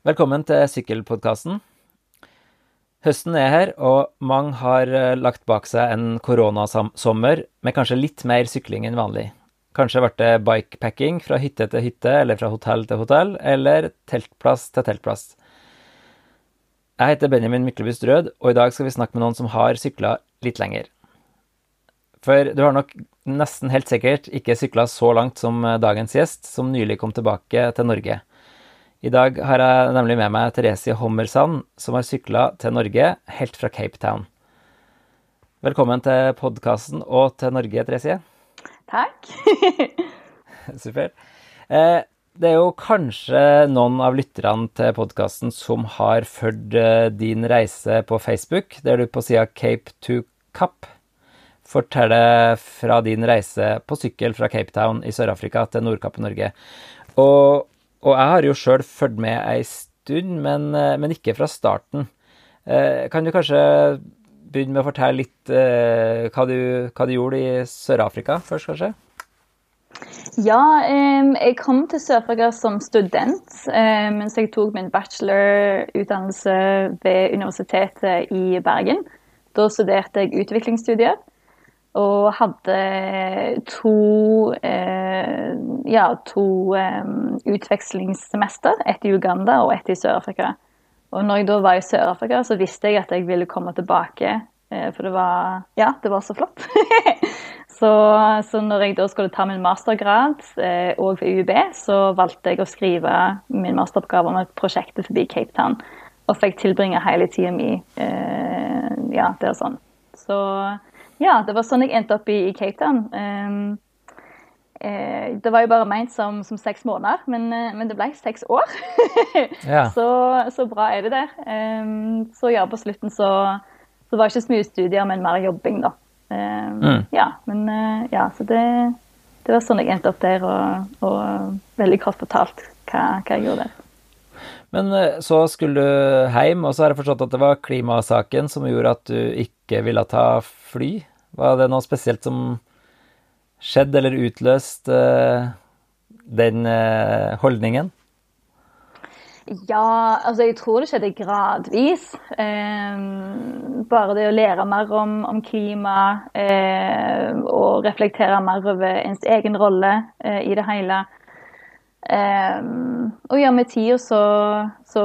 Velkommen til Sykkelpodkasten. Høsten er her, og mange har eh, lagt bak seg en koronasommer med kanskje litt mer sykling enn vanlig. Kanskje ble det bikepacking fra hytte til hytte, eller fra hotell til hotell, eller teltplass til teltplass. Jeg heter Benjamin Myklebust Rød, og i dag skal vi snakke med noen som har sykla litt lenger. For du har nok nesten helt sikkert ikke sykla så langt som eh, dagens gjest, som nylig kom tilbake til Norge. I dag har jeg nemlig med meg Therese Hommersand, som har sykla til Norge helt fra Cape Town. Velkommen til podkasten og til Norge, Therese. Takk. Super. Eh, det er jo kanskje noen av lytterne til podkasten som har fulgt eh, din reise på Facebook, der du på sida Cape to Kapp forteller fra din reise på sykkel fra Cape Town i Sør-Afrika til Nordkapp i Norge. Og og jeg har jo sjøl fulgt med ei stund, men, eh, men, ikke fra starten. Eh, kan du kanskje begynne med å fortelle litt eh, hva, du, hva, du, gjorde i Sør-Afrika først, kanskje? Ja, jeg kom til Sør-Afrika som student mens jeg tok min bachelorutdannelse ved Universitetet i Bergen. Da studerte jeg utviklingsstudier. Og hadde to, eh, ja, to eh, utvekslingssemester. Ett i Uganda og ett i Sør-Afrika. Og når jeg da var i Sør-Afrika, så visste jeg at jeg ville komme tilbake. Eh, for det var Ja, det var så flott. så, så, når jeg da skulle ta min mastergrad òg ved UiB, så valgte jeg å skrive min masteroppgave om et prosjekt forbi Cape Town. Og fikk tilbringe hele tida mi eh, ja, der sånn. Så ja, det var sånn jeg endte opp i, i Cape Town. Um, eh, det var jo bare ment som, som seks måneder, men, eh, men, det ble seks år. ja. så, så, bra er det der. Um, så ja, på slutten så, så var det ikke så mye studier, men mer jobbing, da. Um, mm. Ja, men uh, ja, så det, det, var sånn jeg endte opp der, og, og veldig kort fortalt hva, hva jeg gjorde der. Men så skulle du hjem, og så har jeg forstått at det var klimasaken som gjorde at du ikke ville ta fly? Var det noe spesielt som skjedde eller utløste uh, den uh, holdningen? Ja, altså jeg tror det skjedde gradvis. Eh, bare det å lære mer om, om klima eh, og reflektere mer over ens egen rolle eh, i det hele. Um, og ja, med tida så, så,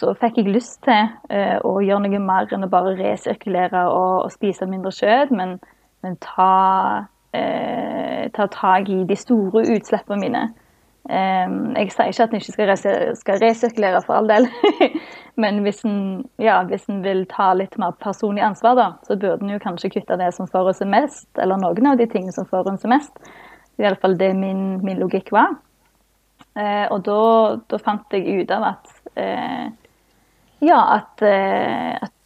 så, fikk jeg lyst til uh, å gjøre noe mer enn å bare resirkulere og, og spise mindre kjøtt, men, men ta, uh, ta tak i de store utslippene mine. Um, jeg sier ikke at en ikke skal, res skal, resirkulere, for all del, men hvis en, ja, vil ta litt mer personlig ansvar, da, så burde en kanskje kutte det som forurenser mest, eller noen av de tingene som forurenser mest. Det er iallfall det min, min logikk var. Eh, og da, da, fant jeg ut av at eh, ja, at, eh, at,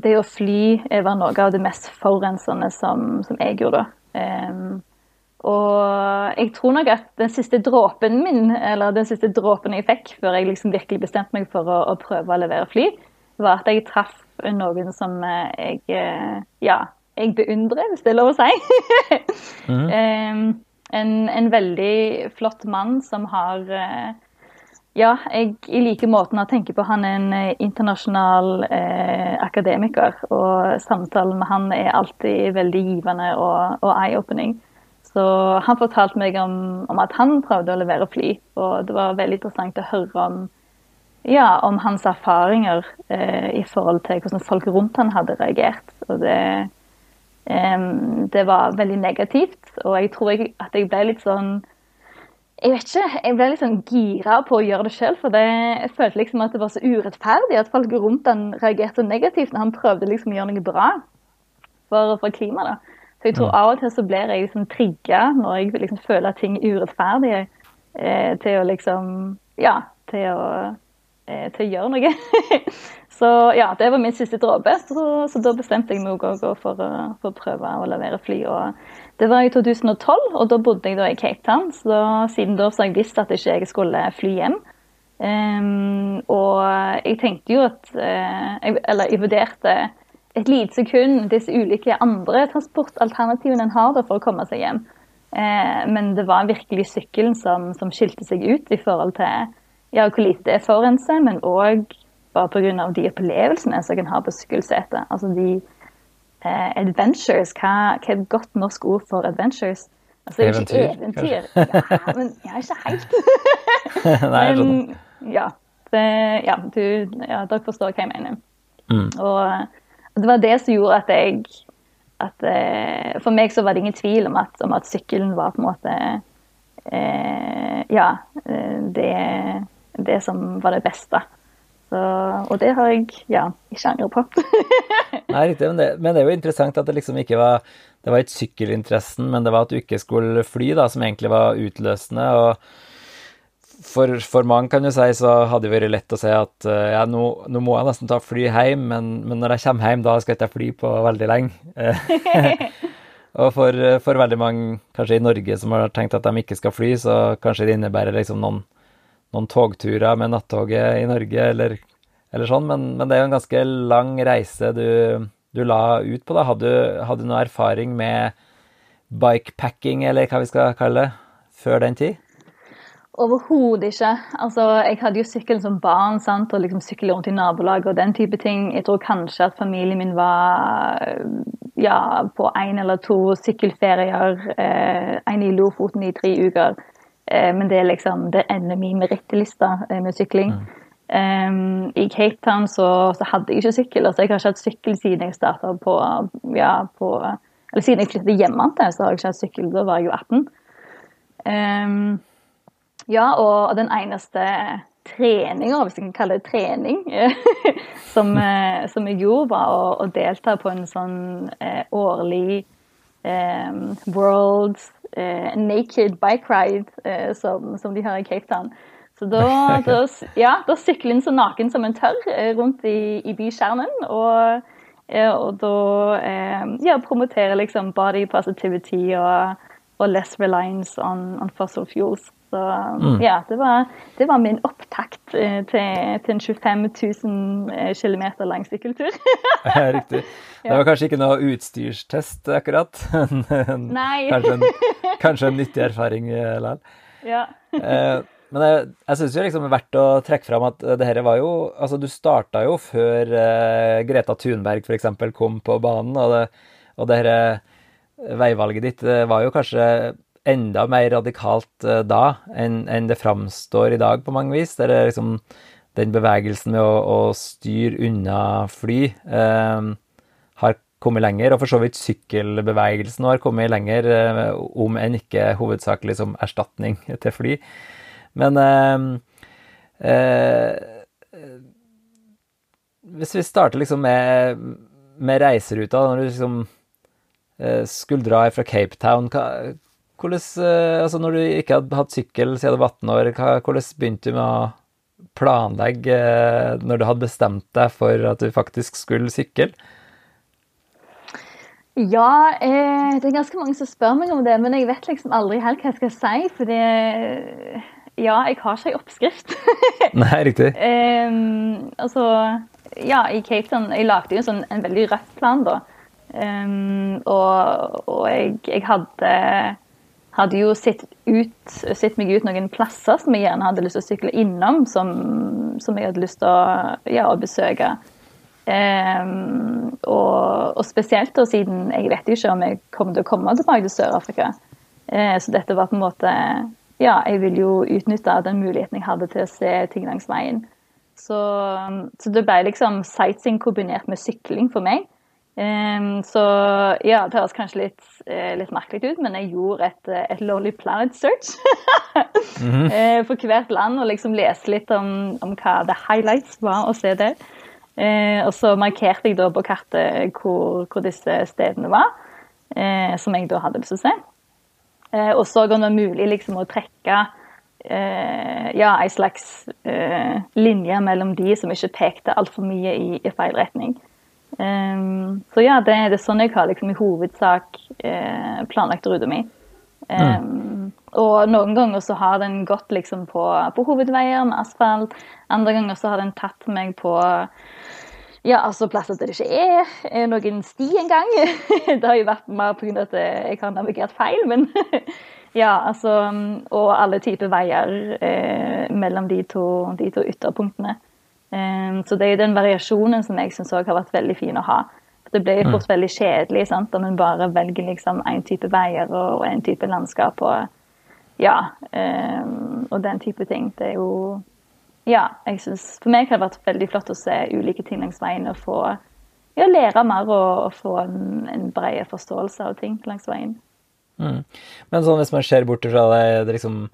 det å fly var noe av det mest forurensende som, som jeg gjorde. Og jeg tror nok at den siste dråpen min, eller den siste dråpen jeg fikk før jeg liksom virkelig bestemte meg for å, å, prøve å levere fly, var at jeg traff noen som jeg ja, jeg beundrer, hvis det er lov å si. mm. um, en, en, veldig flott mann som har eh, Ja, jeg i like måten å tenke på. Han er en eh, internasjonal eh, akademiker, og samtalen med han er alltid veldig givende og, og eye-opening. Så han fortalte meg om, om, at han prøvde å levere fly, og det var veldig interessant å høre om, ja, om hans erfaringer eh, i forhold til hvordan folk rundt han hadde reagert. Og det, det var veldig negativt, og jeg tror jeg, at jeg ble litt sånn jeg vet ikke, jeg ble litt sånn gira på å gjøre det sjøl. For det, jeg følte liksom at det var så urettferdig at folk rundt han reagerte så negativt når han prøvde liksom å gjøre noe bra for, for klimaet. Så jeg tror av og til så blir jeg liksom trigga når jeg liksom føler at ting er urettferdige, eh, til å liksom Ja, til å, eh, til å gjøre noe. Så ja, det var min siste dråpe. Så, så, da bestemte jeg meg å gå for, for, å prøve å levere fly. Og det var i 2012, og da bodde jeg da i Cape Town. Så siden da så har jeg visst at ikke jeg skulle fly hjem. Um, og jeg tenkte jo at uh, Eller jeg vurderte et lite sekund disse ulike andre transportalternativene en har da for å komme seg hjem. Uh, men det var virkelig sykkelen som, som skilte seg ut i forhold til ja, hvor lite det forurenser, men òg bare pga. de opplevelsene som jeg kan ha på sykkelsetet. Altså de eh, adventures. Hva, hva, er et godt norsk ord for adventures? Altså, er eventyr, eventyr. Ja, men ja, ikke helt. Nei, jeg skjønner. ja, det, ja, du, ja, dere forstår hva jeg mener. Mm. Og, og det var det som gjorde at jeg at, eh, For meg så var det ingen tvil om at, om at sykkelen var på en måte eh, Ja, eh, det, det som var det beste. Så, og det har jeg ja, ikke angret på. Nei, riktig, men det, men det er jo interessant at det liksom ikke var Det var ikke sykkelinteressen, men det var at du ikke skulle fly, da, som egentlig var utløsende. og for, for mange kan du si, så hadde det vært lett å si at eh, ja, nå, nå må jeg nesten ta fly hjem, men, men når jeg kommer hjem, da skal jeg ikke fly på veldig lenge. og for, for veldig mange, kanskje i Norge, som har tenkt at de ikke skal fly, så kanskje det innebærer liksom noen, noen togturer med nattoget i Norge, eller, eller sånn, men, men, det er jo en ganske lang reise du, du la ut på. da. Hadde hadde du noe erfaring med bikepacking, eller hva vi skal kalle det, før den tid? Overhodet ikke. Altså, jeg hadde jo sykkel som barn sant? og liksom sykle rundt i nabolaget og den type ting. Jeg tror kanskje at familien min var ja, på én eller to sykkelferier. Eh, en i Lofoten i tre uker. Eh, men det er liksom det ender min merittliste eh, med sykling. Mm. Um, I Cape Town så, så, hadde jeg ikke sykkel. altså Jeg har ikke hatt sykkel siden jeg starta på, ja, på Eller siden jeg flyttet hjemmefra, så har jeg ikke hatt sykkel. Da var jeg jo 18. Um, ja, og den eneste treninga, hvis jeg kan kalle det trening, som, eh, som, jeg gjorde, var å, å, delta på en sånn eh, årlig eh, World eh, Naked Bike Ride eh, som, som, de har i Cape Town. Så da, da, ja, da sykler en så naken som en tør eh, rundt i, i bykjernen. Og, og da ja, promoterer liksom body positivity og, og less reliance on, on fossil fuels. Så mm. ja, det var, det var, min opptakt eh, til, til en 25 000 km lang sykkeltur. ja, riktig. Det var kanskje ikke noe utstyrstest, akkurat. Nei. kanskje, en, kanskje en nyttig erfaring eh, likevel. Ja. eh, men jeg, jeg syns jo liksom det er verdt å trekke fram at det her var jo Altså, du starta jo før eh, Greta Thunberg f.eks. kom på banen, og det, og det her veivalget ditt var jo kanskje enda mer radikalt uh, da enn, enn det framstår i dag på mange vis. Det er liksom den bevegelsen med å, å styre unna fly eh, har kommet lenger, og for så vidt sykkelbevegelsen har kommet lenger, eh, om enn ikke hovedsakelig som erstatning til fly. Men hvis vi starter liksom med, med reiseruta, når du liksom skulle dra fra Cape Town, hva, hvordan, eh, altså når du ikke hadde hatt sykkel siden du var 18 år, hvordan begynte du med å planlegge eh, når du hadde bestemt deg for at du faktisk skulle sykle? Ja, eh, det er ganske mange som spør meg om det, men jeg vet liksom aldri helt hva jeg skal si. For det Ja, jeg har ikke ei oppskrift. Nei, riktig. eh, altså, ja, i Cape Town Jeg lagde jo en, sånn, en veldig røff plan, da. Um, og, og jeg, jeg, hadde hadde jo sett, ut, sett, meg ut noen plasser som jeg gjerne hadde lyst til å sykle innom, som, som jeg hadde lyst til å, ja, å besøke. Um, og, og, spesielt da, siden jeg vet ikke om jeg kommer til å komme tilbake til Sør-Afrika. Uh, så dette var på en måte Ja, jeg ville jo utnytte den muligheten jeg hadde til å se ting langs veien. Så, så det ble liksom sightseeing kombinert med sykling for meg. Um, så ja, det høres kanskje litt, uh, litt, merkelig ut, men jeg gjorde et, eh, et Lonely Planet search mm -hmm. uh, for hvert land og liksom leste litt om, om, hva the highlights var å se der. Uh, og så markerte jeg da på kartet hvor, hvor disse stedene var, som jeg da hadde lyst til å se. og så om det var mulig liksom å trekke ja, en slags linje mellom de som ikke pekte altfor mye i, i feil retning. Um, så ja, det, det, er sånn jeg har liksom i hovedsak eh, planlagt ruta mi. Um, mm. Og noen ganger så har den gått liksom på, på, hovedveier med asfalt. Andre ganger så har den tatt meg på ja, altså plasser der det ikke er, er noen sti engang. det har jo vært mer pga. at jeg har navigert feil, men, Ja, altså Og alle typer veier eh, mellom de to, de to ytterpunktene. Um, så det er jo den variasjonen som jeg syns har vært veldig fin å ha. Det blir jo fort mm. veldig kjedelig sant? om en bare velger liksom én type veier og én type landskap og ja, um, og den type ting. Det er jo Ja, jeg synes For meg har det vært veldig flott å se ulike ting langs veien og få ja, lære mer og, og få en, en bred forståelse av ting langs veien. Mm. Men sånn hvis man ser bort fra det, det liksom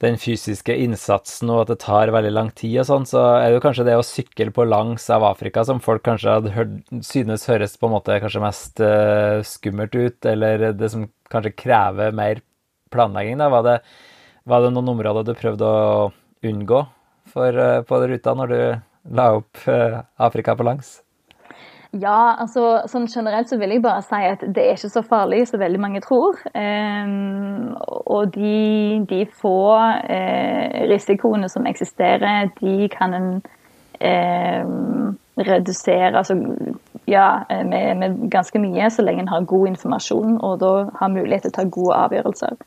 den fysiske innsatsen og at det tar veldig lang tid og sånn, så er det jo kanskje det å sykle på langs av Afrika som folk kanskje hørt, synes høres på en måte kanskje mest uh, skummelt ut, eller det som kanskje krever mer planlegging. da, Var det, var det noen områder du prøvde å unngå for, uh, på ruta når du la opp uh, Afrika på langs? Ja, altså sånn generelt så vil jeg bare si at det er ikke så farlig som veldig mange tror. Um, og de, de få uh, risikoene som eksisterer, de kan en um, redusere altså, ja, med, med, ganske mye, så lenge en har god informasjon og da har mulighet til å ta gode avgjørelser.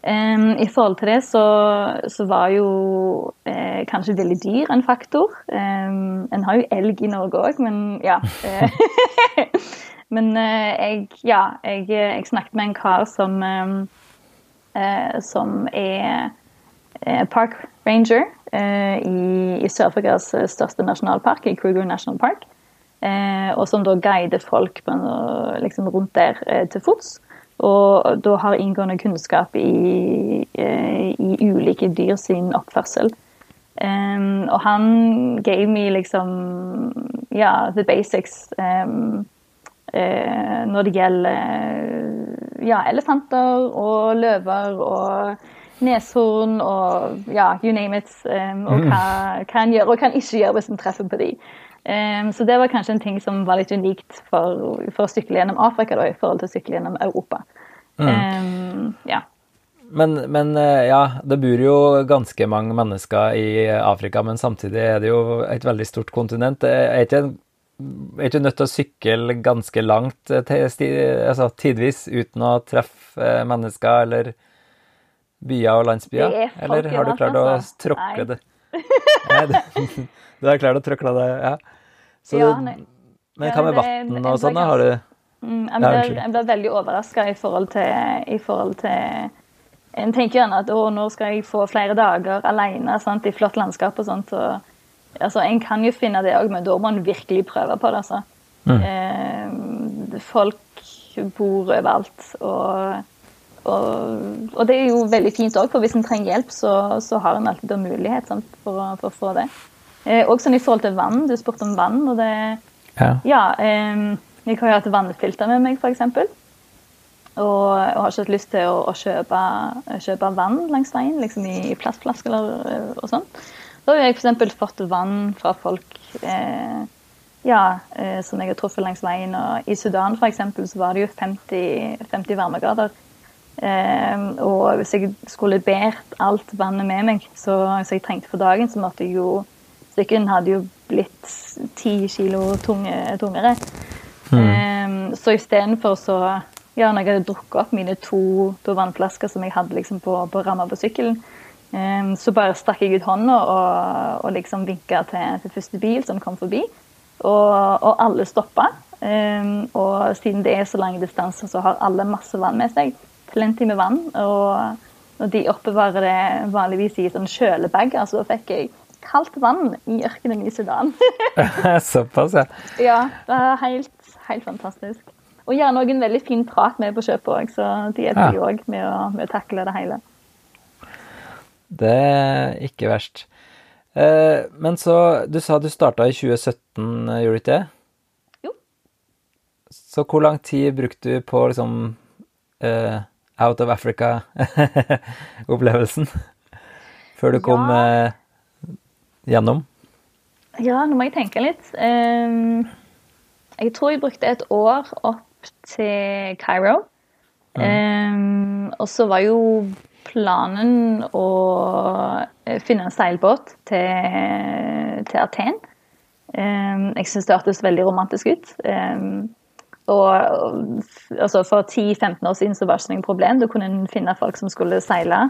Um, I forhold til det så, så var jo eh, kanskje veldig dyr en faktor. Um, en har jo elg i Norge òg, men ja. Eh, men eh, jeg, ja, jeg, jeg, snakket med en kar som, eh, som er eh, park ranger eh, i, i Sør-Afrikas største nasjonalpark, i Kruger National Park. og som da guider folk på, liksom rundt der til fots. Og da har inngående kunnskap i, eh, i ulike dyr sin oppførsel. Um, og han gave meg liksom ja, the basics um, uh, når det gjelder ja, elefanter og løver og neshorn og ja, you name it. Um, og hva, hva han gjør og hva han ikke gjør hvis han treffer på dem. Um, så det var kanskje en ting som var litt unikt for, for å sykle gjennom Afrika da, i forhold til å sykle gjennom Europa. Mm. Um, ja. Men, men, eh, ja, det bor jo ganske mange mennesker i Afrika, men samtidig er det jo et veldig stort kontinent. Er ikke, er ikke nødt til å sykle ganske langt eh, altså, tidvis uten å treffe eh, mennesker eller byer og landsbyer? Eller har du klart å altså. tråkle det? Nei, du, har klart å tråkle deg ja. Så, ja, men hva med vann og sånn, da? Har du mm, jeg, blir, jeg blir veldig overraska i i forhold til En tenker gjerne at å, nå skal jeg få flere dager alene sant, i flott landskap og sånt. Og, altså, en kan jo finne det òg, men da må man virkelig prøve på det. Altså. Mm. Eh, folk bor overalt. og og, og, det er jo veldig fint òg, for hvis en trenger hjelp, så, så har en alltid en mulighet sant, for, for, å få det. Eh, også sånn i forhold til vann. Du spurte om vann, og det Ja. ja eh, jeg har jo hatt vannfilter med meg, f.eks. Og, og har ikke hatt lyst til å, å kjøpe, kjøpe, vann langs veien, liksom i, i plastflasker og sånn. Da har jeg f.eks. fått vann fra folk eh, ja, eh, som jeg har truffet langs veien. Og I Sudan eksempel, så var det jo 50, 50 varmegrader. Eh, og hvis jeg skulle båret alt vannet med meg så, så jeg trengte for dagen, så måtte jeg jo Sykkelen hadde jo blitt ti kilo tunge, tungere. Mm. Um, så istedenfor så Ja, når jeg hadde drukket opp mine to, to vannflasker som jeg hadde liksom på, på ramma på sykkelen, um, så bare stakk jeg ut hånda og, og liksom vinka til, til, første bil som kom forbi. Og, og alle stoppa. Um, og siden det er så lang distanse, så har alle masse vann med seg. Plenty med vann. Og, og de oppbevarer det vanligvis i sånn kjølebag. Altså da fikk jeg kaldt vann i ørkenen i Sudan. Såpass, ja. Ja, det er helt, helt fantastisk. Og gjerne òg en veldig fin prat med på kjøpet òg, så de hjelper jo òg med, med, å takle det hele. Det er ikke verst. Eh, men så Du sa du starta i 2017, gjorde du ikke det? Jo. Så hvor lang tid brukte du på liksom uh, Out of Africa-opplevelsen? Før du kom ja. uh, gjennom? Ja, nå må jeg tenke litt. Um, jeg tror jeg brukte et år opp til Cairo. Mm. Um, og så var jo planen å eh, finne en seilbåt til, til Aten. Um, jeg syns det hørtes veldig romantisk ut. Og, altså For 10-15 år siden så var det ikke noe problem. Da kunne finne folk som skulle seile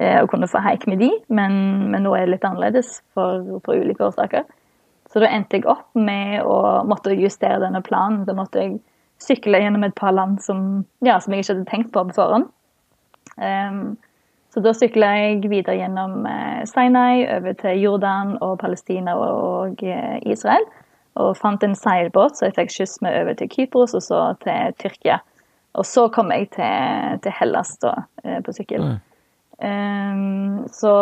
eh, og kunne få haik med de, men, men, nå er det litt annerledes for, for, ulike årsaker. Så da endte jeg opp med å måtte justere denne planen. Da måtte jeg sykle gjennom et par land som, ja, som jeg ikke hadde tenkt på på forhånd. Um, så da sykla jeg videre gjennom eh, Sinai, over til Jordan og Palestina og eh, Israel og fant en seilbåt, så jeg fikk skyss med over til Kypros og så til Tyrkia. Og så kom jeg til, til Hellas da, eh, på sykkel. Mm. Um, så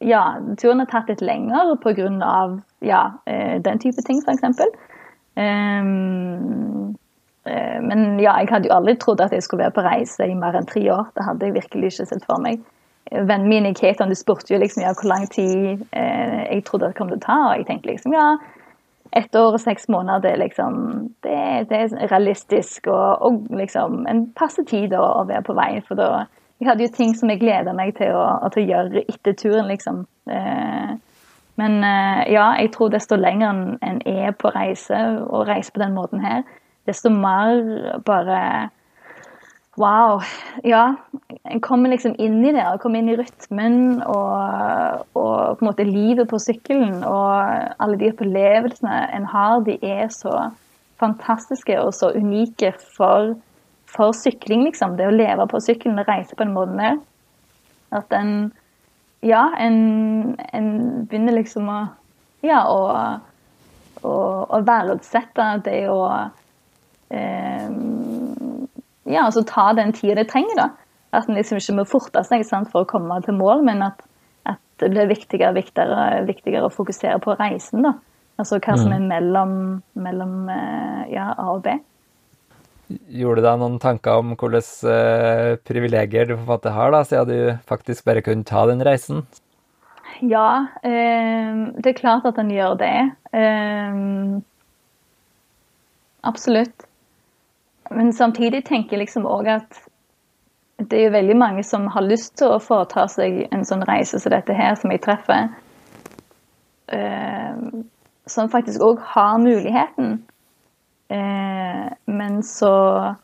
ja, turen har tatt litt lenger pga. Ja, eh, den type ting, f.eks. Um, uh, men ja, jeg hadde jo aldri trodd at jeg skulle være på reise i mer enn tre år. Det hadde jeg virkelig ikke sett for meg. Vennen min Keton du spurte jo liksom ja, hvor lang tid eh, jeg trodde det kom til å ta. Og jeg tenkte liksom ja, ett år og seks måneder, er liksom Det, det er realistisk og, og, liksom en passe tid å, å, være på vei. For da Jeg hadde jo ting som jeg gleder meg til å, å gjøre etter turen, liksom. Eh, men eh, ja, jeg tror desto lenger en er på reise, og reiser på den måten her, desto mer bare Wow. Ja. En kommer liksom inn i det, og kommer inn i rytmen og, og, på en måte livet på sykkelen. Og alle de opplevelsene en har, de er så fantastiske og så unike for, for sykling, liksom. Det å leve på sykkelen og reise på den måten der. At en Ja, en, en begynner liksom å Ja, å, å, å verdsette det å eh, ja, altså ta den tida det trenger. da. At en liksom ikke må forte seg sant, for å komme til mål, men at, at det blir viktigere, viktigere, viktigere å fokusere på reisen. da. Altså hva som mm. er mellom, mellom eh, ja, A og B. Gjorde du deg noen tanker om hvilke uh, privilegier du på en har, da, siden du faktisk bare kunne ta den reisen? Ja, eh, det er klart at en gjør det. Eh, absolutt. Men samtidig tenker jeg liksom òg at det er veldig mange som har lyst til å foreta seg en sånn reise som dette her, som jeg treffer. Uh, som faktisk òg har muligheten. Uh, men så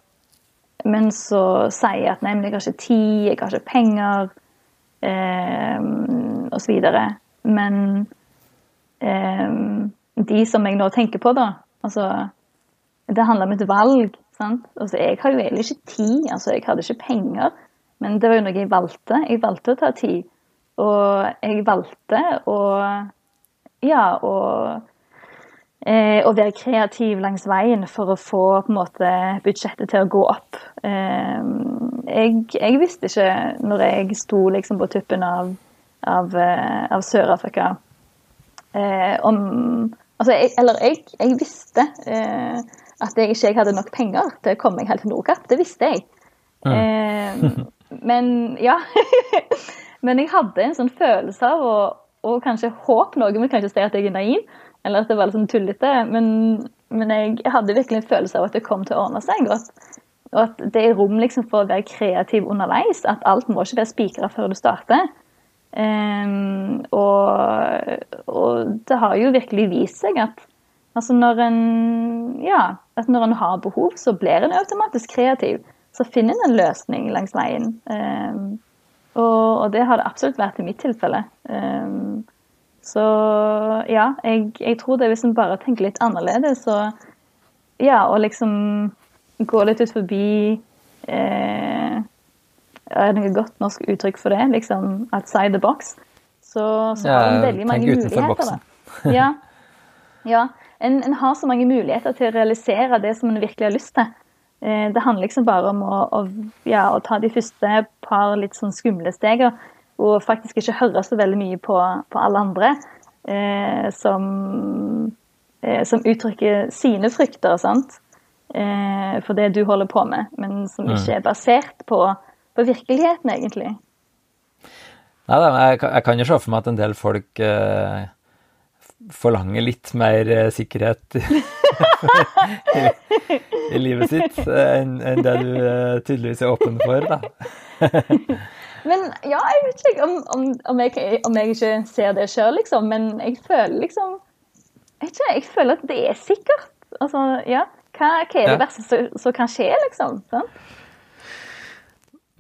Men så sier jeg at nei, men jeg har ikke tid, jeg har ikke penger, uh, eh, osv. Men de som jeg nå tenker på, da Altså, det handler om et valg. Altså, jeg har jo egentlig ikke tid, altså jeg hadde ikke penger. Men det var jo noe jeg valgte. Jeg valgte å ta tid. Og jeg valgte å ja, å, eh, å være kreativ langs veien for å få på en måte, budsjettet til å gå opp. Eh, jeg, jeg, visste ikke, når jeg sto liksom på tuppen av, av, eh, av Sør-Afrika eh, om Altså, jeg, eller jeg, jeg visste eh, at jeg ikke hadde nok penger til å komme meg helt til Nordkapp. Det visste jeg. Mm. Eh, men ja. men jeg hadde en sånn følelse av å, og kanskje håp noe, men kanskje si at jeg er naiv. Eller at det var litt sånn tullete. Men, men jeg, hadde virkelig en følelse av at det kom til å ordne seg. Og at, og at det er rom liksom for å være kreativ underveis. At alt må ikke være spikra før du starter. Um, og, og, det har jo virkelig vist seg at Altså når en, ja, at når en har behov, så blir en automatisk kreativ. Så finner en en løsning langs veien. Um, og, og, det har det absolutt vært i mitt tilfelle. Um, så ja, jeg, jeg, tror det hvis en bare tenker litt annerledes, så ja, og liksom gå litt ut forbi eh, Er det noe godt norsk uttrykk for det? Liksom outside the box. Så, så ja, har en veldig mange muligheter. Da. Ja, ja en, en, har så mange muligheter til å realisere det som en virkelig har lyst til. Eh, det handler liksom bare om å, å, ja, å ta de første par litt sånn skumle stegene. Og faktisk ikke høre så veldig mye på, på alle andre eh, som, eh, som, uttrykker sine frykter sant? Eh, for det du holder på med, men som mm. ikke er basert på, på virkeligheten, egentlig. Nei, jeg, jeg kan jo se for meg at en del folk eh forlanger litt mer eh, sikkerhet i, i, livet sitt enn en det du eh, tydeligvis er åpen for, da. men ja, jeg vet ikke om, om, om, jeg, om jeg, ikke ser det sjøl, liksom. Men jeg føler liksom jeg, ikke, jeg føler at det er sikkert. Altså, ja. Hva, hva er det verste som kan skje, liksom? Sånn?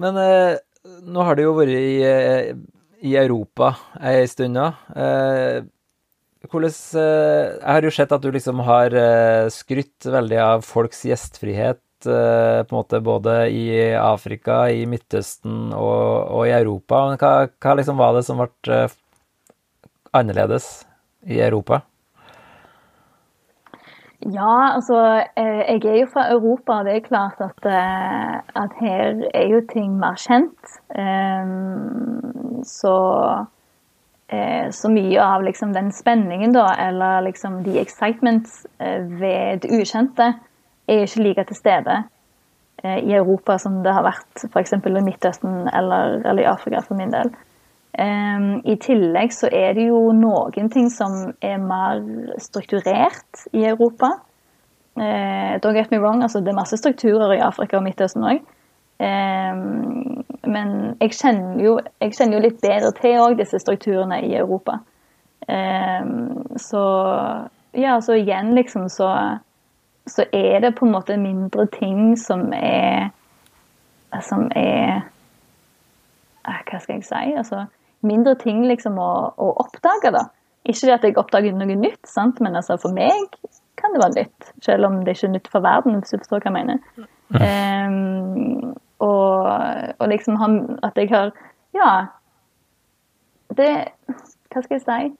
Men eh, nå har det jo vært i, eh, i Europa ei stund nå. Eh, hvordan eh, Jeg har jo sett at du liksom har eh, skrytt veldig av folks gjestfrihet, eh, på en måte både i Afrika, i Midtøsten og, og i Europa. Men hva, hva liksom var det som ble annerledes i Europa? Ja, altså jeg er jo fra Europa, og det er klart at, at her er jo ting mer kjent. Så eh, så mye av liksom, den spenningen, da, eller liksom de excitements eh, ved det ukjente, er ikke like til stede eh, i Europa som det har vært f.eks. i Midtøsten eller, eller, i Afrika, for min del. I tillegg så er det jo noen ting som er mer strukturert i Europa. don't get me wrong, altså det er masse strukturer i Afrika og Midtøsten òg. Um, men jeg kjenner, jo, jeg kjenner jo litt bedre til òg disse strukturene i Europa. Um, så ja, så igjen liksom så, så er det på en måte mindre ting som er Som er eh, Hva skal jeg si? Altså mindre ting liksom å, å oppdage, da. Ikke det at jeg oppdager noe nytt, sant? men altså for meg kan det være nytt. Selv om det ikke er nytt for verden, hvis du forstår hva jeg mener. Um, og, og liksom han, at jeg har Ja. Det Hva skal jeg si?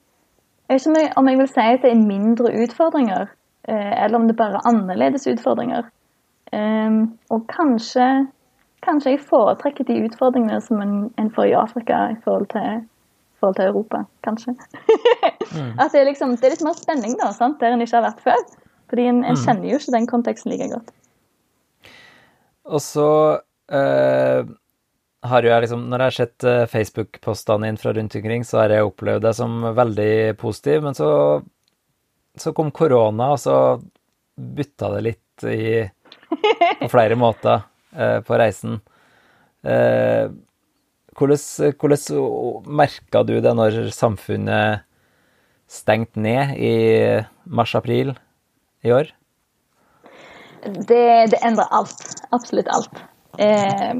Jeg vet ikke om jeg vil si at det er mindre utfordringer, eh, eller om det bare er annerledes utfordringer. Um, og kanskje, kanskje jeg foretrekker de utfordringene som en, en får i Afrika i forhold til, forhold til Europa. Kanskje. mm. At det er, liksom, det er litt mer spenning da, sant? der en ikke har vært før. Fordi en, en mm. kjenner jo ikke den konteksten like godt. Og så uh, har jo jeg liksom Når jeg har sett uh, Facebook-postene inn fra rundt omkring, så har jeg opplevd det som veldig positiv, men så, så kom korona, og så bytta det litt i På flere måter uh, på reisen. hvordan hvordan merka du det når samfunnet stengte ned i mars-april i år? Det, det endrer alt. Absolutt alt. Eh,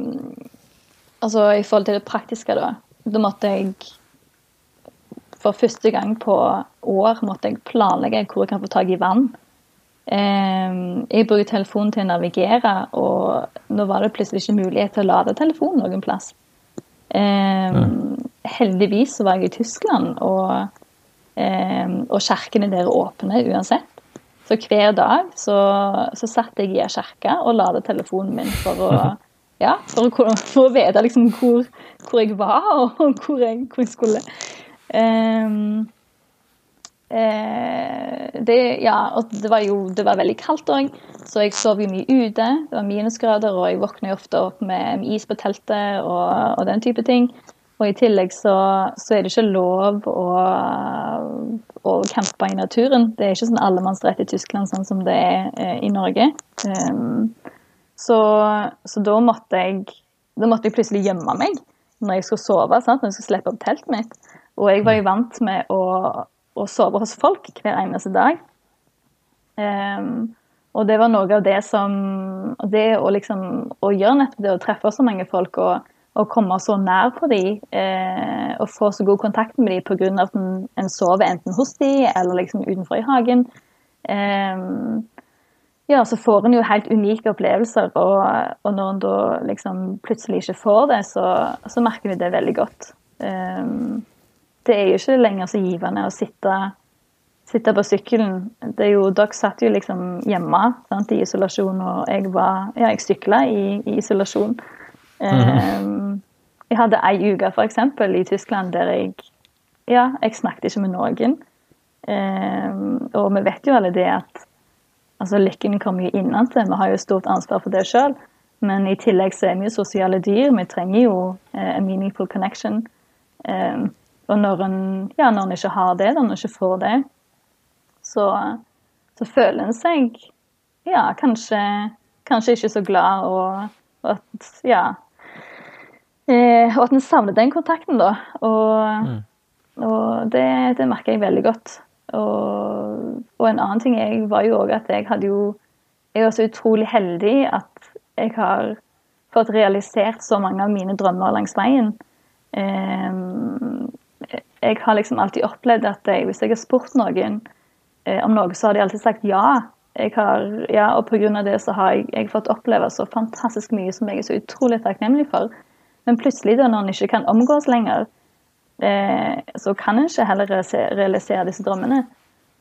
altså i forhold til det praktiske, da. Da måtte jeg for første gang på år måtte jeg planlegge hvor jeg kan få tak i vann. Eh, jeg bruker telefonen til å navigere, og nå var det plutselig ikke mulighet til å lade telefonen noen plass. Eh. Heldigvis så var jeg i Tyskland, og, eh, og kirkene der er åpne uansett. Så hver dag så, så satt jeg i ei kirke og ladet telefonen min for å ja, for å, for å vite liksom hvor, hvor, jeg var, og hvor jeg, hvor jeg skulle. Um, uh, det, ja, og det var jo det var veldig kaldt òg, så jeg sov jo mye ute. Det var minusgrader, og jeg våkna ofte opp med, med is på teltet og, og, den type ting. Og i tillegg så, så er det ikke lov å, å campe i naturen. Det er ikke sånn allemannsrett i Tyskland sånn som det er eh, i Norge. Um, så, så, da måtte jeg da måtte jeg plutselig gjemme meg når jeg skulle sove. Sant? Når jeg skulle slippe opp teltet mitt. Og jeg var jo vant med å, å sove hos folk hver eneste dag. Um, og det var noe av det som Det å liksom å gjøre nettopp det å treffe så mange folk og, og komme så nær på dem eh, og få så god kontakt med dem pga. at en, en, sover enten hos dem eller liksom utenfor i hagen. Um, ja, så får en jo helt unike opplevelser. Og, og når en da liksom plutselig ikke får det, så, så merker vi det veldig godt. Um, det er jo ikke lenger så givende å sitte, sitte på sykkelen. Det er jo, Dere satt jo liksom hjemme sant, i isolasjon, og jeg var Ja, jeg sykla i, i, isolasjon. Um, jeg hadde ei uke f.eks. i Tyskland der jeg Ja, jeg snakket ikke med noen. Um, og vi vet jo alle det at altså Lykken kommer jo innenfra, vi har jo stort ansvar for det sjøl. Men i tillegg så er vi jo sosiale dyr. Vi trenger jo eh, en meaningful connection. Eh, og når en, ja, når en ikke har det, når en ikke får det, så, så føler en seg ja, kanskje, kanskje ikke så glad, og, og at ja eh, Og at en savner den kontakten, da. Og, mm. og det, det merker jeg veldig godt. Og, og, en annen ting jeg var jo òg at jeg hadde jo jeg er så utrolig heldig at jeg har fått realisert så mange av mine drømmer langs veien. Jeg har liksom alltid opplevd at jeg, hvis jeg har spurt noen om noe, så har de alltid sagt ja. Jeg har, ja, og pga. det så har jeg, jeg, fått oppleve så fantastisk mye som jeg er så utrolig takknemlig for. Men plutselig, da når en ikke kan omgås lenger, eh, så kan en ikke heller realisere disse drømmene.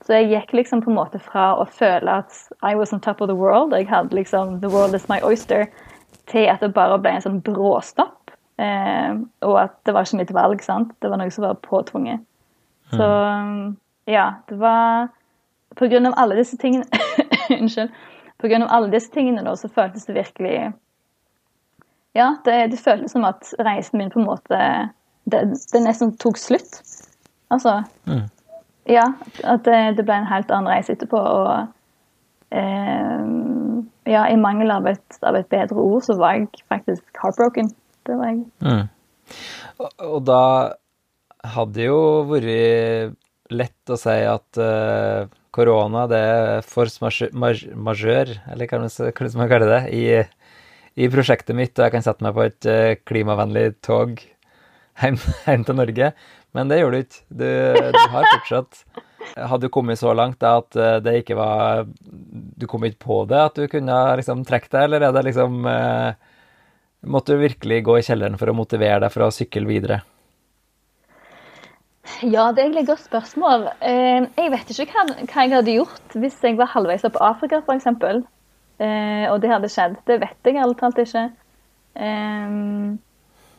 Så jeg gikk liksom på en måte fra å føle at I was on top of the world, jeg hadde liksom the world is my oyster, til at det bare ble en sånn bråstopp. Eh, og at det var ikke mitt valg, sant. Det var noe som var påtvunget. Så mm. ja, det var På grunn av alle disse tingene Unnskyld. På grunn av alle disse tingene da, så føltes det virkelig Ja, det, det føltes som at reisen min på en måte Det, det nesten tok slutt. Altså mm. Ja, at det, det, ble en helt annen reise etterpå. Og eh, ja, i mangel av et, av et, bedre ord, så var jeg faktisk heartbroken. Det var jeg. Mm. Og, og, da hadde det jo vært lett å si at uh, korona det er force majeure, eller hva skal man kalle det, i, i, prosjektet mitt, og jeg kan sette meg på et uh, klimavennlig tog hjem, hjem, til Norge. Men det gjorde du ikke. Du, du har fortsatt Hadde du kommet så langt da, at uh, det ikke var Du kom ikke på det, at du kunne liksom trekke deg, eller er det liksom eh, Måtte du virkelig gå i kjelleren for å motivere deg for å sykle videre? Ja, det er egentlig et godt spørsmål. Eh, jeg vet ikke hva, hva, jeg hadde gjort hvis jeg var halvveis opp Afrika, f.eks. Eh, og det hadde skjedd. Det vet jeg ærlig talt ikke.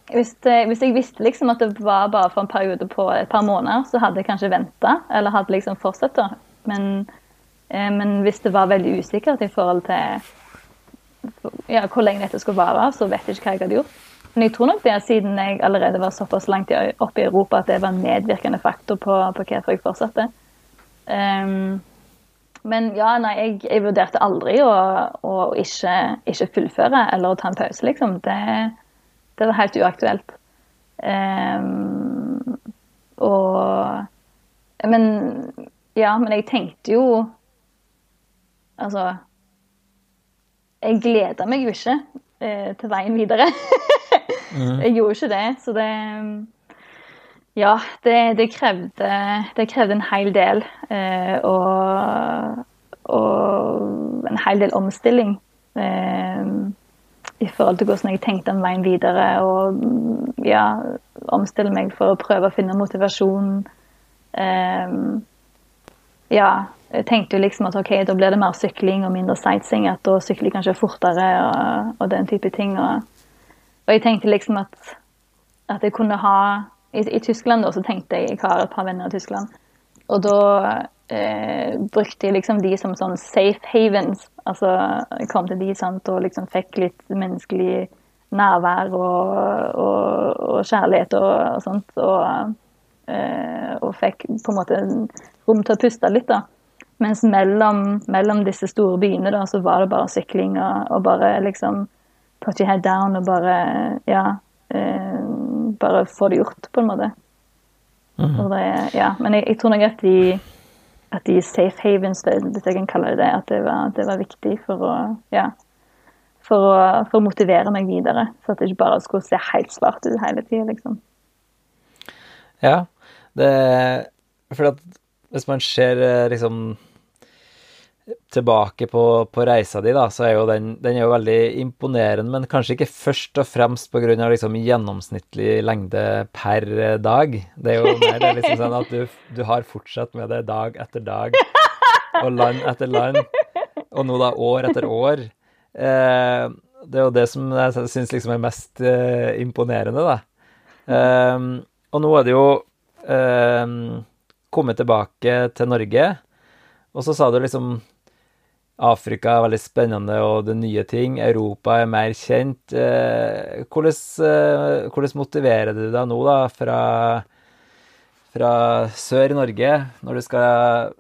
Eh, hvis, hvis, jeg visste liksom at det var bare for en periode på et par måneder, så hadde jeg kanskje venta, eller hadde liksom fortsatt. da. Men, men, hvis det var veldig usikkert i forhold til ja, hvor lenge dette skulle vare, så vet jeg ikke hva jeg hadde gjort. Men jeg tror nok det, siden jeg allerede var såpass langt oppe i Europa, at det var en medvirkende faktor på, på hvorfor jeg fortsatte. Um, men ja, nei, jeg, jeg vurderte aldri å, å ikke, ikke, fullføre eller å ta en pause, liksom. Det, det var helt uaktuelt. Um, og Men ja, men jeg tenkte jo Altså Jeg gleda meg jo ikke eh, til veien videre. Mm. Jeg gjorde ikke det, så det Ja, det, det, krevde, det krevde, en hel del. Eh, og, og, en hel del omstilling. Eh, I forhold til hvordan jeg tenkte om veien videre. Og ja, omstille meg for å prøve å finne motivasjon. Um, ja, jeg tenkte jo liksom at ok, da blir det mer sykling og mindre sightseeing. At da sykler jeg kanskje fortere og, og den type ting. og og jeg tenkte liksom at, at jeg kunne ha i, i, Tyskland da, så tenkte jeg Jeg har et par venner i Tyskland. Og da eh, brukte jeg liksom de som sånn safe havens. Altså jeg kom til de sant, og liksom fikk litt menneskelig nærvær og, og, og kjærlighet og, og sånt. Og, eh, og, fikk på en måte rom til å puste litt, da. Mens mellom, mellom disse store byene da, så var det bare sykling og, og bare liksom put your head down og bare Ja. Eh, bare få det gjort, på en måte. Mm. Det, ja. Men jeg, jeg, tror nok at de, at de safe havens, hvis jeg kan kalle det det, at det var, det var viktig for å Ja. For å, for å, motivere meg videre. Så at det ikke bare skulle se helt svart ut hele tida, liksom. Ja. Det For at hvis man ser eh, liksom tilbake på, på, reisa di, da, så er jo den, den er jo veldig imponerende, men kanskje ikke først og fremst pga. Liksom gjennomsnittlig lengde per dag. Det er jo mer det liksom sånn at du, du, har fortsatt med det dag etter dag og land etter land, og nå da år etter år. Eh, det er jo det som jeg syns liksom er mest eh, imponerende, da. Eh, og nå er det jo eh, kommet tilbake til Norge. Og så sa du liksom Afrika er veldig spennende og det nye ting. Europa er mer kjent. Eh, hvordan, eh, hvordan motiverer du deg nå, da, fra, fra sør i Norge, når du skal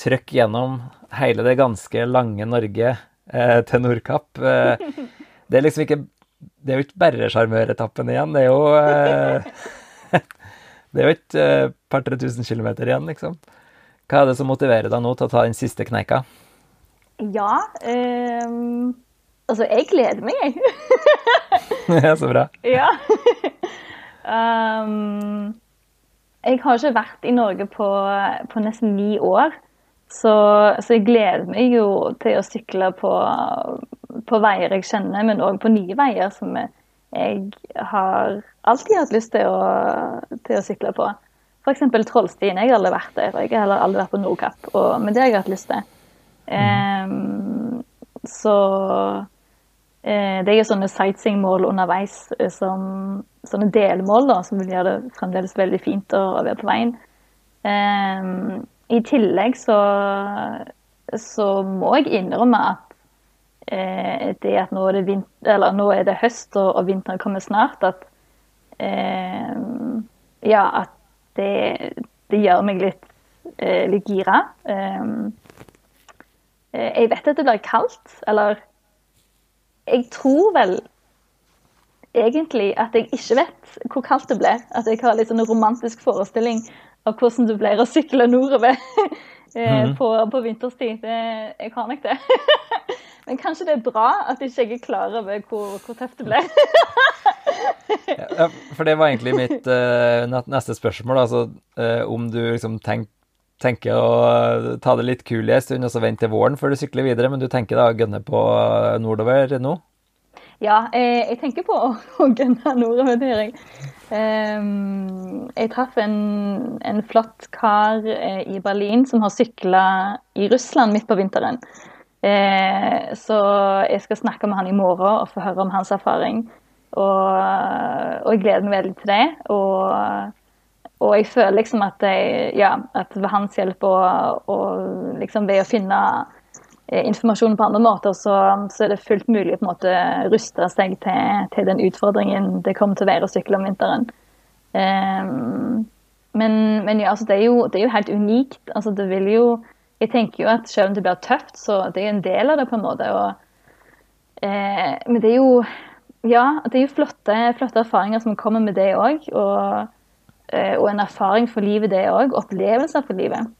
trykke gjennom hele det ganske lange Norge eh, til Nordkapp? det er liksom ikke Det er jo ikke bare sjarmøretappen igjen. Det er jo Det er jo et par-tre tusen kilometer igjen, liksom. Hva er det som motiverer deg nå til å ta den siste kneika? Ja. Um, altså, jeg gleder meg, jeg. ja, så bra. ja. um, jeg har ikke vært i Norge på, på nesten ni år. Så, så, jeg gleder meg jo til å sykle på, på veier jeg kjenner, men òg på nye veier som jeg har alltid hatt lyst til å, til å sykle på. F.eks. Trollstien. Jeg har aldri vært der. Jeg har heller aldri vært på Nordkapp, og, men det har jeg hatt lyst til. Um, så uh, det er sånne sightseeingmål underveis, uh, som, sånne delmål da, som vil gjøre det fremdeles veldig fint å, å være på veien. Um, I tillegg så, så må jeg innrømme at uh, det at nå er det, vinter, nå er det høst og, og, vinteren kommer snart, at ja, at det, det gjør meg litt, litt gira. Um, Eh, jeg vet at det blir kaldt, eller Jeg tror vel egentlig at jeg ikke vet hvor kaldt det blir. At jeg har litt sånn romantisk forestilling av hvordan det blir å sykle nordover mm. på, på, vinterstid. Det, jeg har nok det. Men kanskje det er bra at ikke jeg er klar over hvor, hvor tøft det blir. ja, for det var egentlig mitt uh, neste spørsmål. Altså, uh, om du liksom tenkte tenker å ta det litt kul i en stund og så vente til våren før du sykler videre, men du tenker da å gønne på nordover nå? Ja, jeg, jeg tenker på å, gønne nordover, det gjør jeg. Um, jeg traff en, en, flott kar eh, i Berlin som har sykla i Russland midt på vinteren. Eh, så jeg skal snakke med han i morgen og få høre om hans erfaring. Og, og jeg gleder meg veldig til det. Og og jeg føler liksom at, jeg, ja, at ved hans hjelp og, og liksom ved å finne eh, informasjon på andre måter, så, så, er det fullt mulig å på en måte ruste seg til, til, den utfordringen det kommer til å være å sykle om vinteren. Um, men, men, ja, altså det, er jo, det er jo helt unikt. Altså det vil jo Jeg tenker jo at selv om det blir tøft, så det er en del av det på en måte. Og, eh, men det er jo Ja, det er jo flotte, flotte erfaringer som kommer med det òg. Og og en erfaring for livet, det òg. Opplevelser for livet.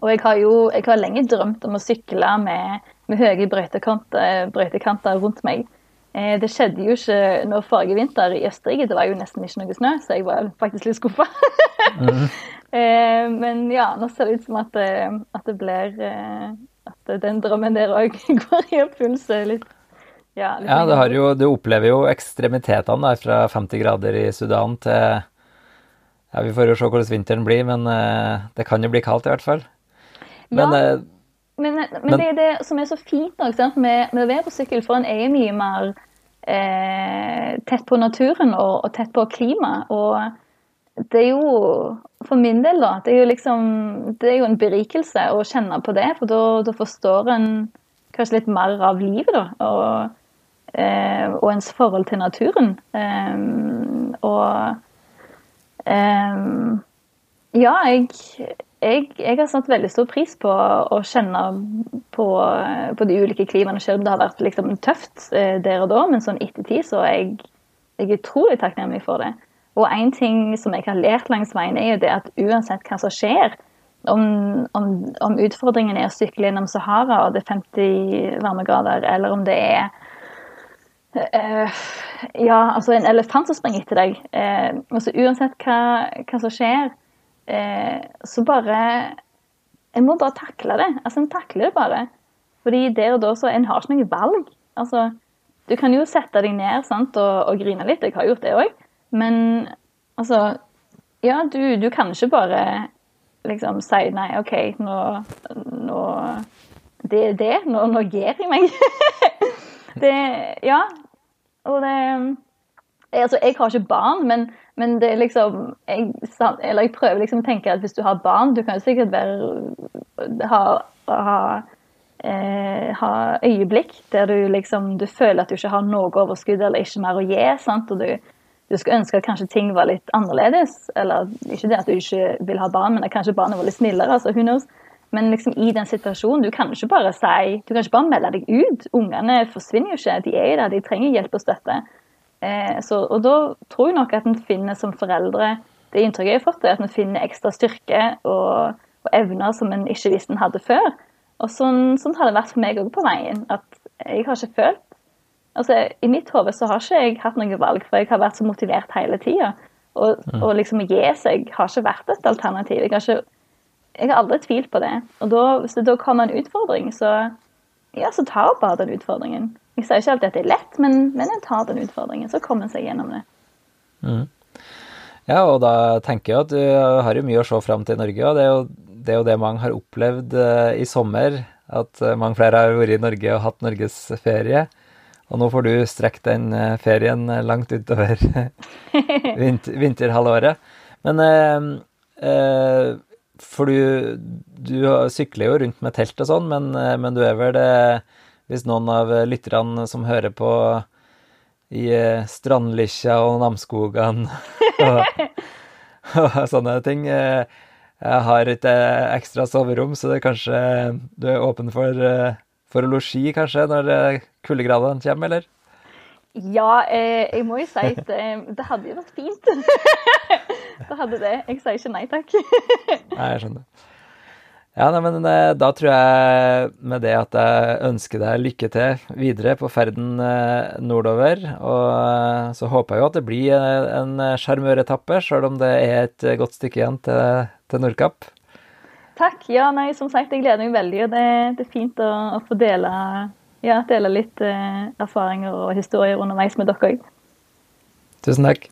Og jeg har jo jeg har lenge drømt om å sykle med, med høye brøytekanter, brøytekanter rundt meg. Eh, det skjedde jo ikke nå forrige vinter i Østerrike. Det var jo nesten ikke noe snø, så jeg var faktisk litt skuffa. mm. eh, men ja, nå ser det ut som at, det, at det blir eh, At den drømmen der òg går i oppfyllelse litt. Ja, litt ja jo, du opplever jo ekstremitetene fra 50 grader i Sudan til ja, Vi får jo se hvordan vinteren blir, men uh, det kan jo bli kaldt i hvert fall. Men, ja, uh, men, men, men, det er det som er så fint også, med, med å være på sykkel, for en er mye mer eh, tett på naturen og, og, tett på klimaet. Og det er jo, for min del, da, det er jo liksom Det er jo en berikelse å kjenne på det, for da forstår en kanskje litt mer av livet, da. Og, eh, og ens forhold til naturen. Eh, og Um, ja, jeg, jeg, jeg, har satt veldig stor pris på å kjenne på, på de ulike klimaene. Selv det har vært liksom tøft eh, der og da, men sånn ettertid så er jeg, jeg er utrolig takknemlig for det. Og én ting som jeg har lært langs veien, er jo det at uansett hva som skjer, om, om, om utfordringen er å sykle gjennom Sahara og det er 50 varmegrader, eller om det er Uh, ja, altså en elefant som springer etter deg. Uh, altså Uansett hva, hva som skjer, uh, så bare En må bare takle det. Altså En takler det bare. Fordi der og da så En har ikke noe valg. Altså, du kan jo sette deg ned sant, og, og grine litt. Jeg har gjort det òg. Men altså Ja, du, du, kan ikke bare liksom si nei, OK, nå, nå Det er det. Nå, nå gir jeg meg. det Ja, og det Altså, jeg har ikke barn, men, men det er liksom jeg, Eller jeg prøver liksom å tenke at hvis du har barn Du kan jo sikkert være ha, ha, eh, ha øyeblikk der du liksom du føler at du ikke har noe overskudd eller ikke mer å gi. sant? Og du, du skulle ønske at kanskje ting var litt annerledes. Eller ikke det at du ikke vil ha barn, men at kanskje barnet var litt snillere. altså who knows. Men liksom i den situasjonen, du kan ikke bare si Du kan ikke bare melde deg ut. Ungene forsvinner jo ikke. De er jo der, de trenger hjelp og støtte. Eh, så, og da tror jeg nok at en finner som foreldre Det inntrykket jeg har fått, er at en finner ekstra styrke og, og evner som en ikke visste en hadde før. Og sånn, sånn har det vært for meg òg på veien. At jeg har ikke følt Altså, I mitt hode så har ikke jeg hatt noe valg, for jeg har vært så motivert hele tida. Og, mm. og, liksom å gi seg har ikke vært et alternativ. Jeg har, ikke, jeg har aldri tvilt på det. Og da, hvis det da kommer en utfordring, så, ja, så tar bare den utfordringen. Jeg sier ikke alltid at det er lett, men, men en tar den utfordringen. Så kommer en seg gjennom det. Mm. Ja, og da tenker jeg at du har jo mye å se fram til i Norge. og det er jo det, er jo det mange har opplevd uh, i sommer. At uh, mange flere har vært i Norge og hatt norgesferie. Og nå får du strekt den uh, ferien langt utover vinter, vinterhalvåret. Men For du, du, sykler jo rundt med telt og sånn, men, men, du er vel det Hvis noen av lytterne som hører på i Strandlykkja og Namsskogan og, og sånne ting jeg har et eh, ekstra soverom, så det er kanskje du er åpen for, eh, for losji kanskje når eh, kuldegradene kommer, eller? Ja, eh, jeg må jo si at eh, det hadde jo vært fint. det hadde det. Jeg sier ikke nei takk. nei, jeg skjønner. Ja, nei, men da tror jeg med det at jeg ønsker deg lykke til videre på ferden nordover. Og så håper jeg jo at det blir en sjarmøretappe, sjøl om det er et godt stykke igjen til til Nordkapp. Takk. Ja, nei, som sagt, jeg gleder meg veldig. og Det, det er fint å, å få dele, ja, dele litt eh, erfaringer og historier underveis med dere òg. Tusen takk.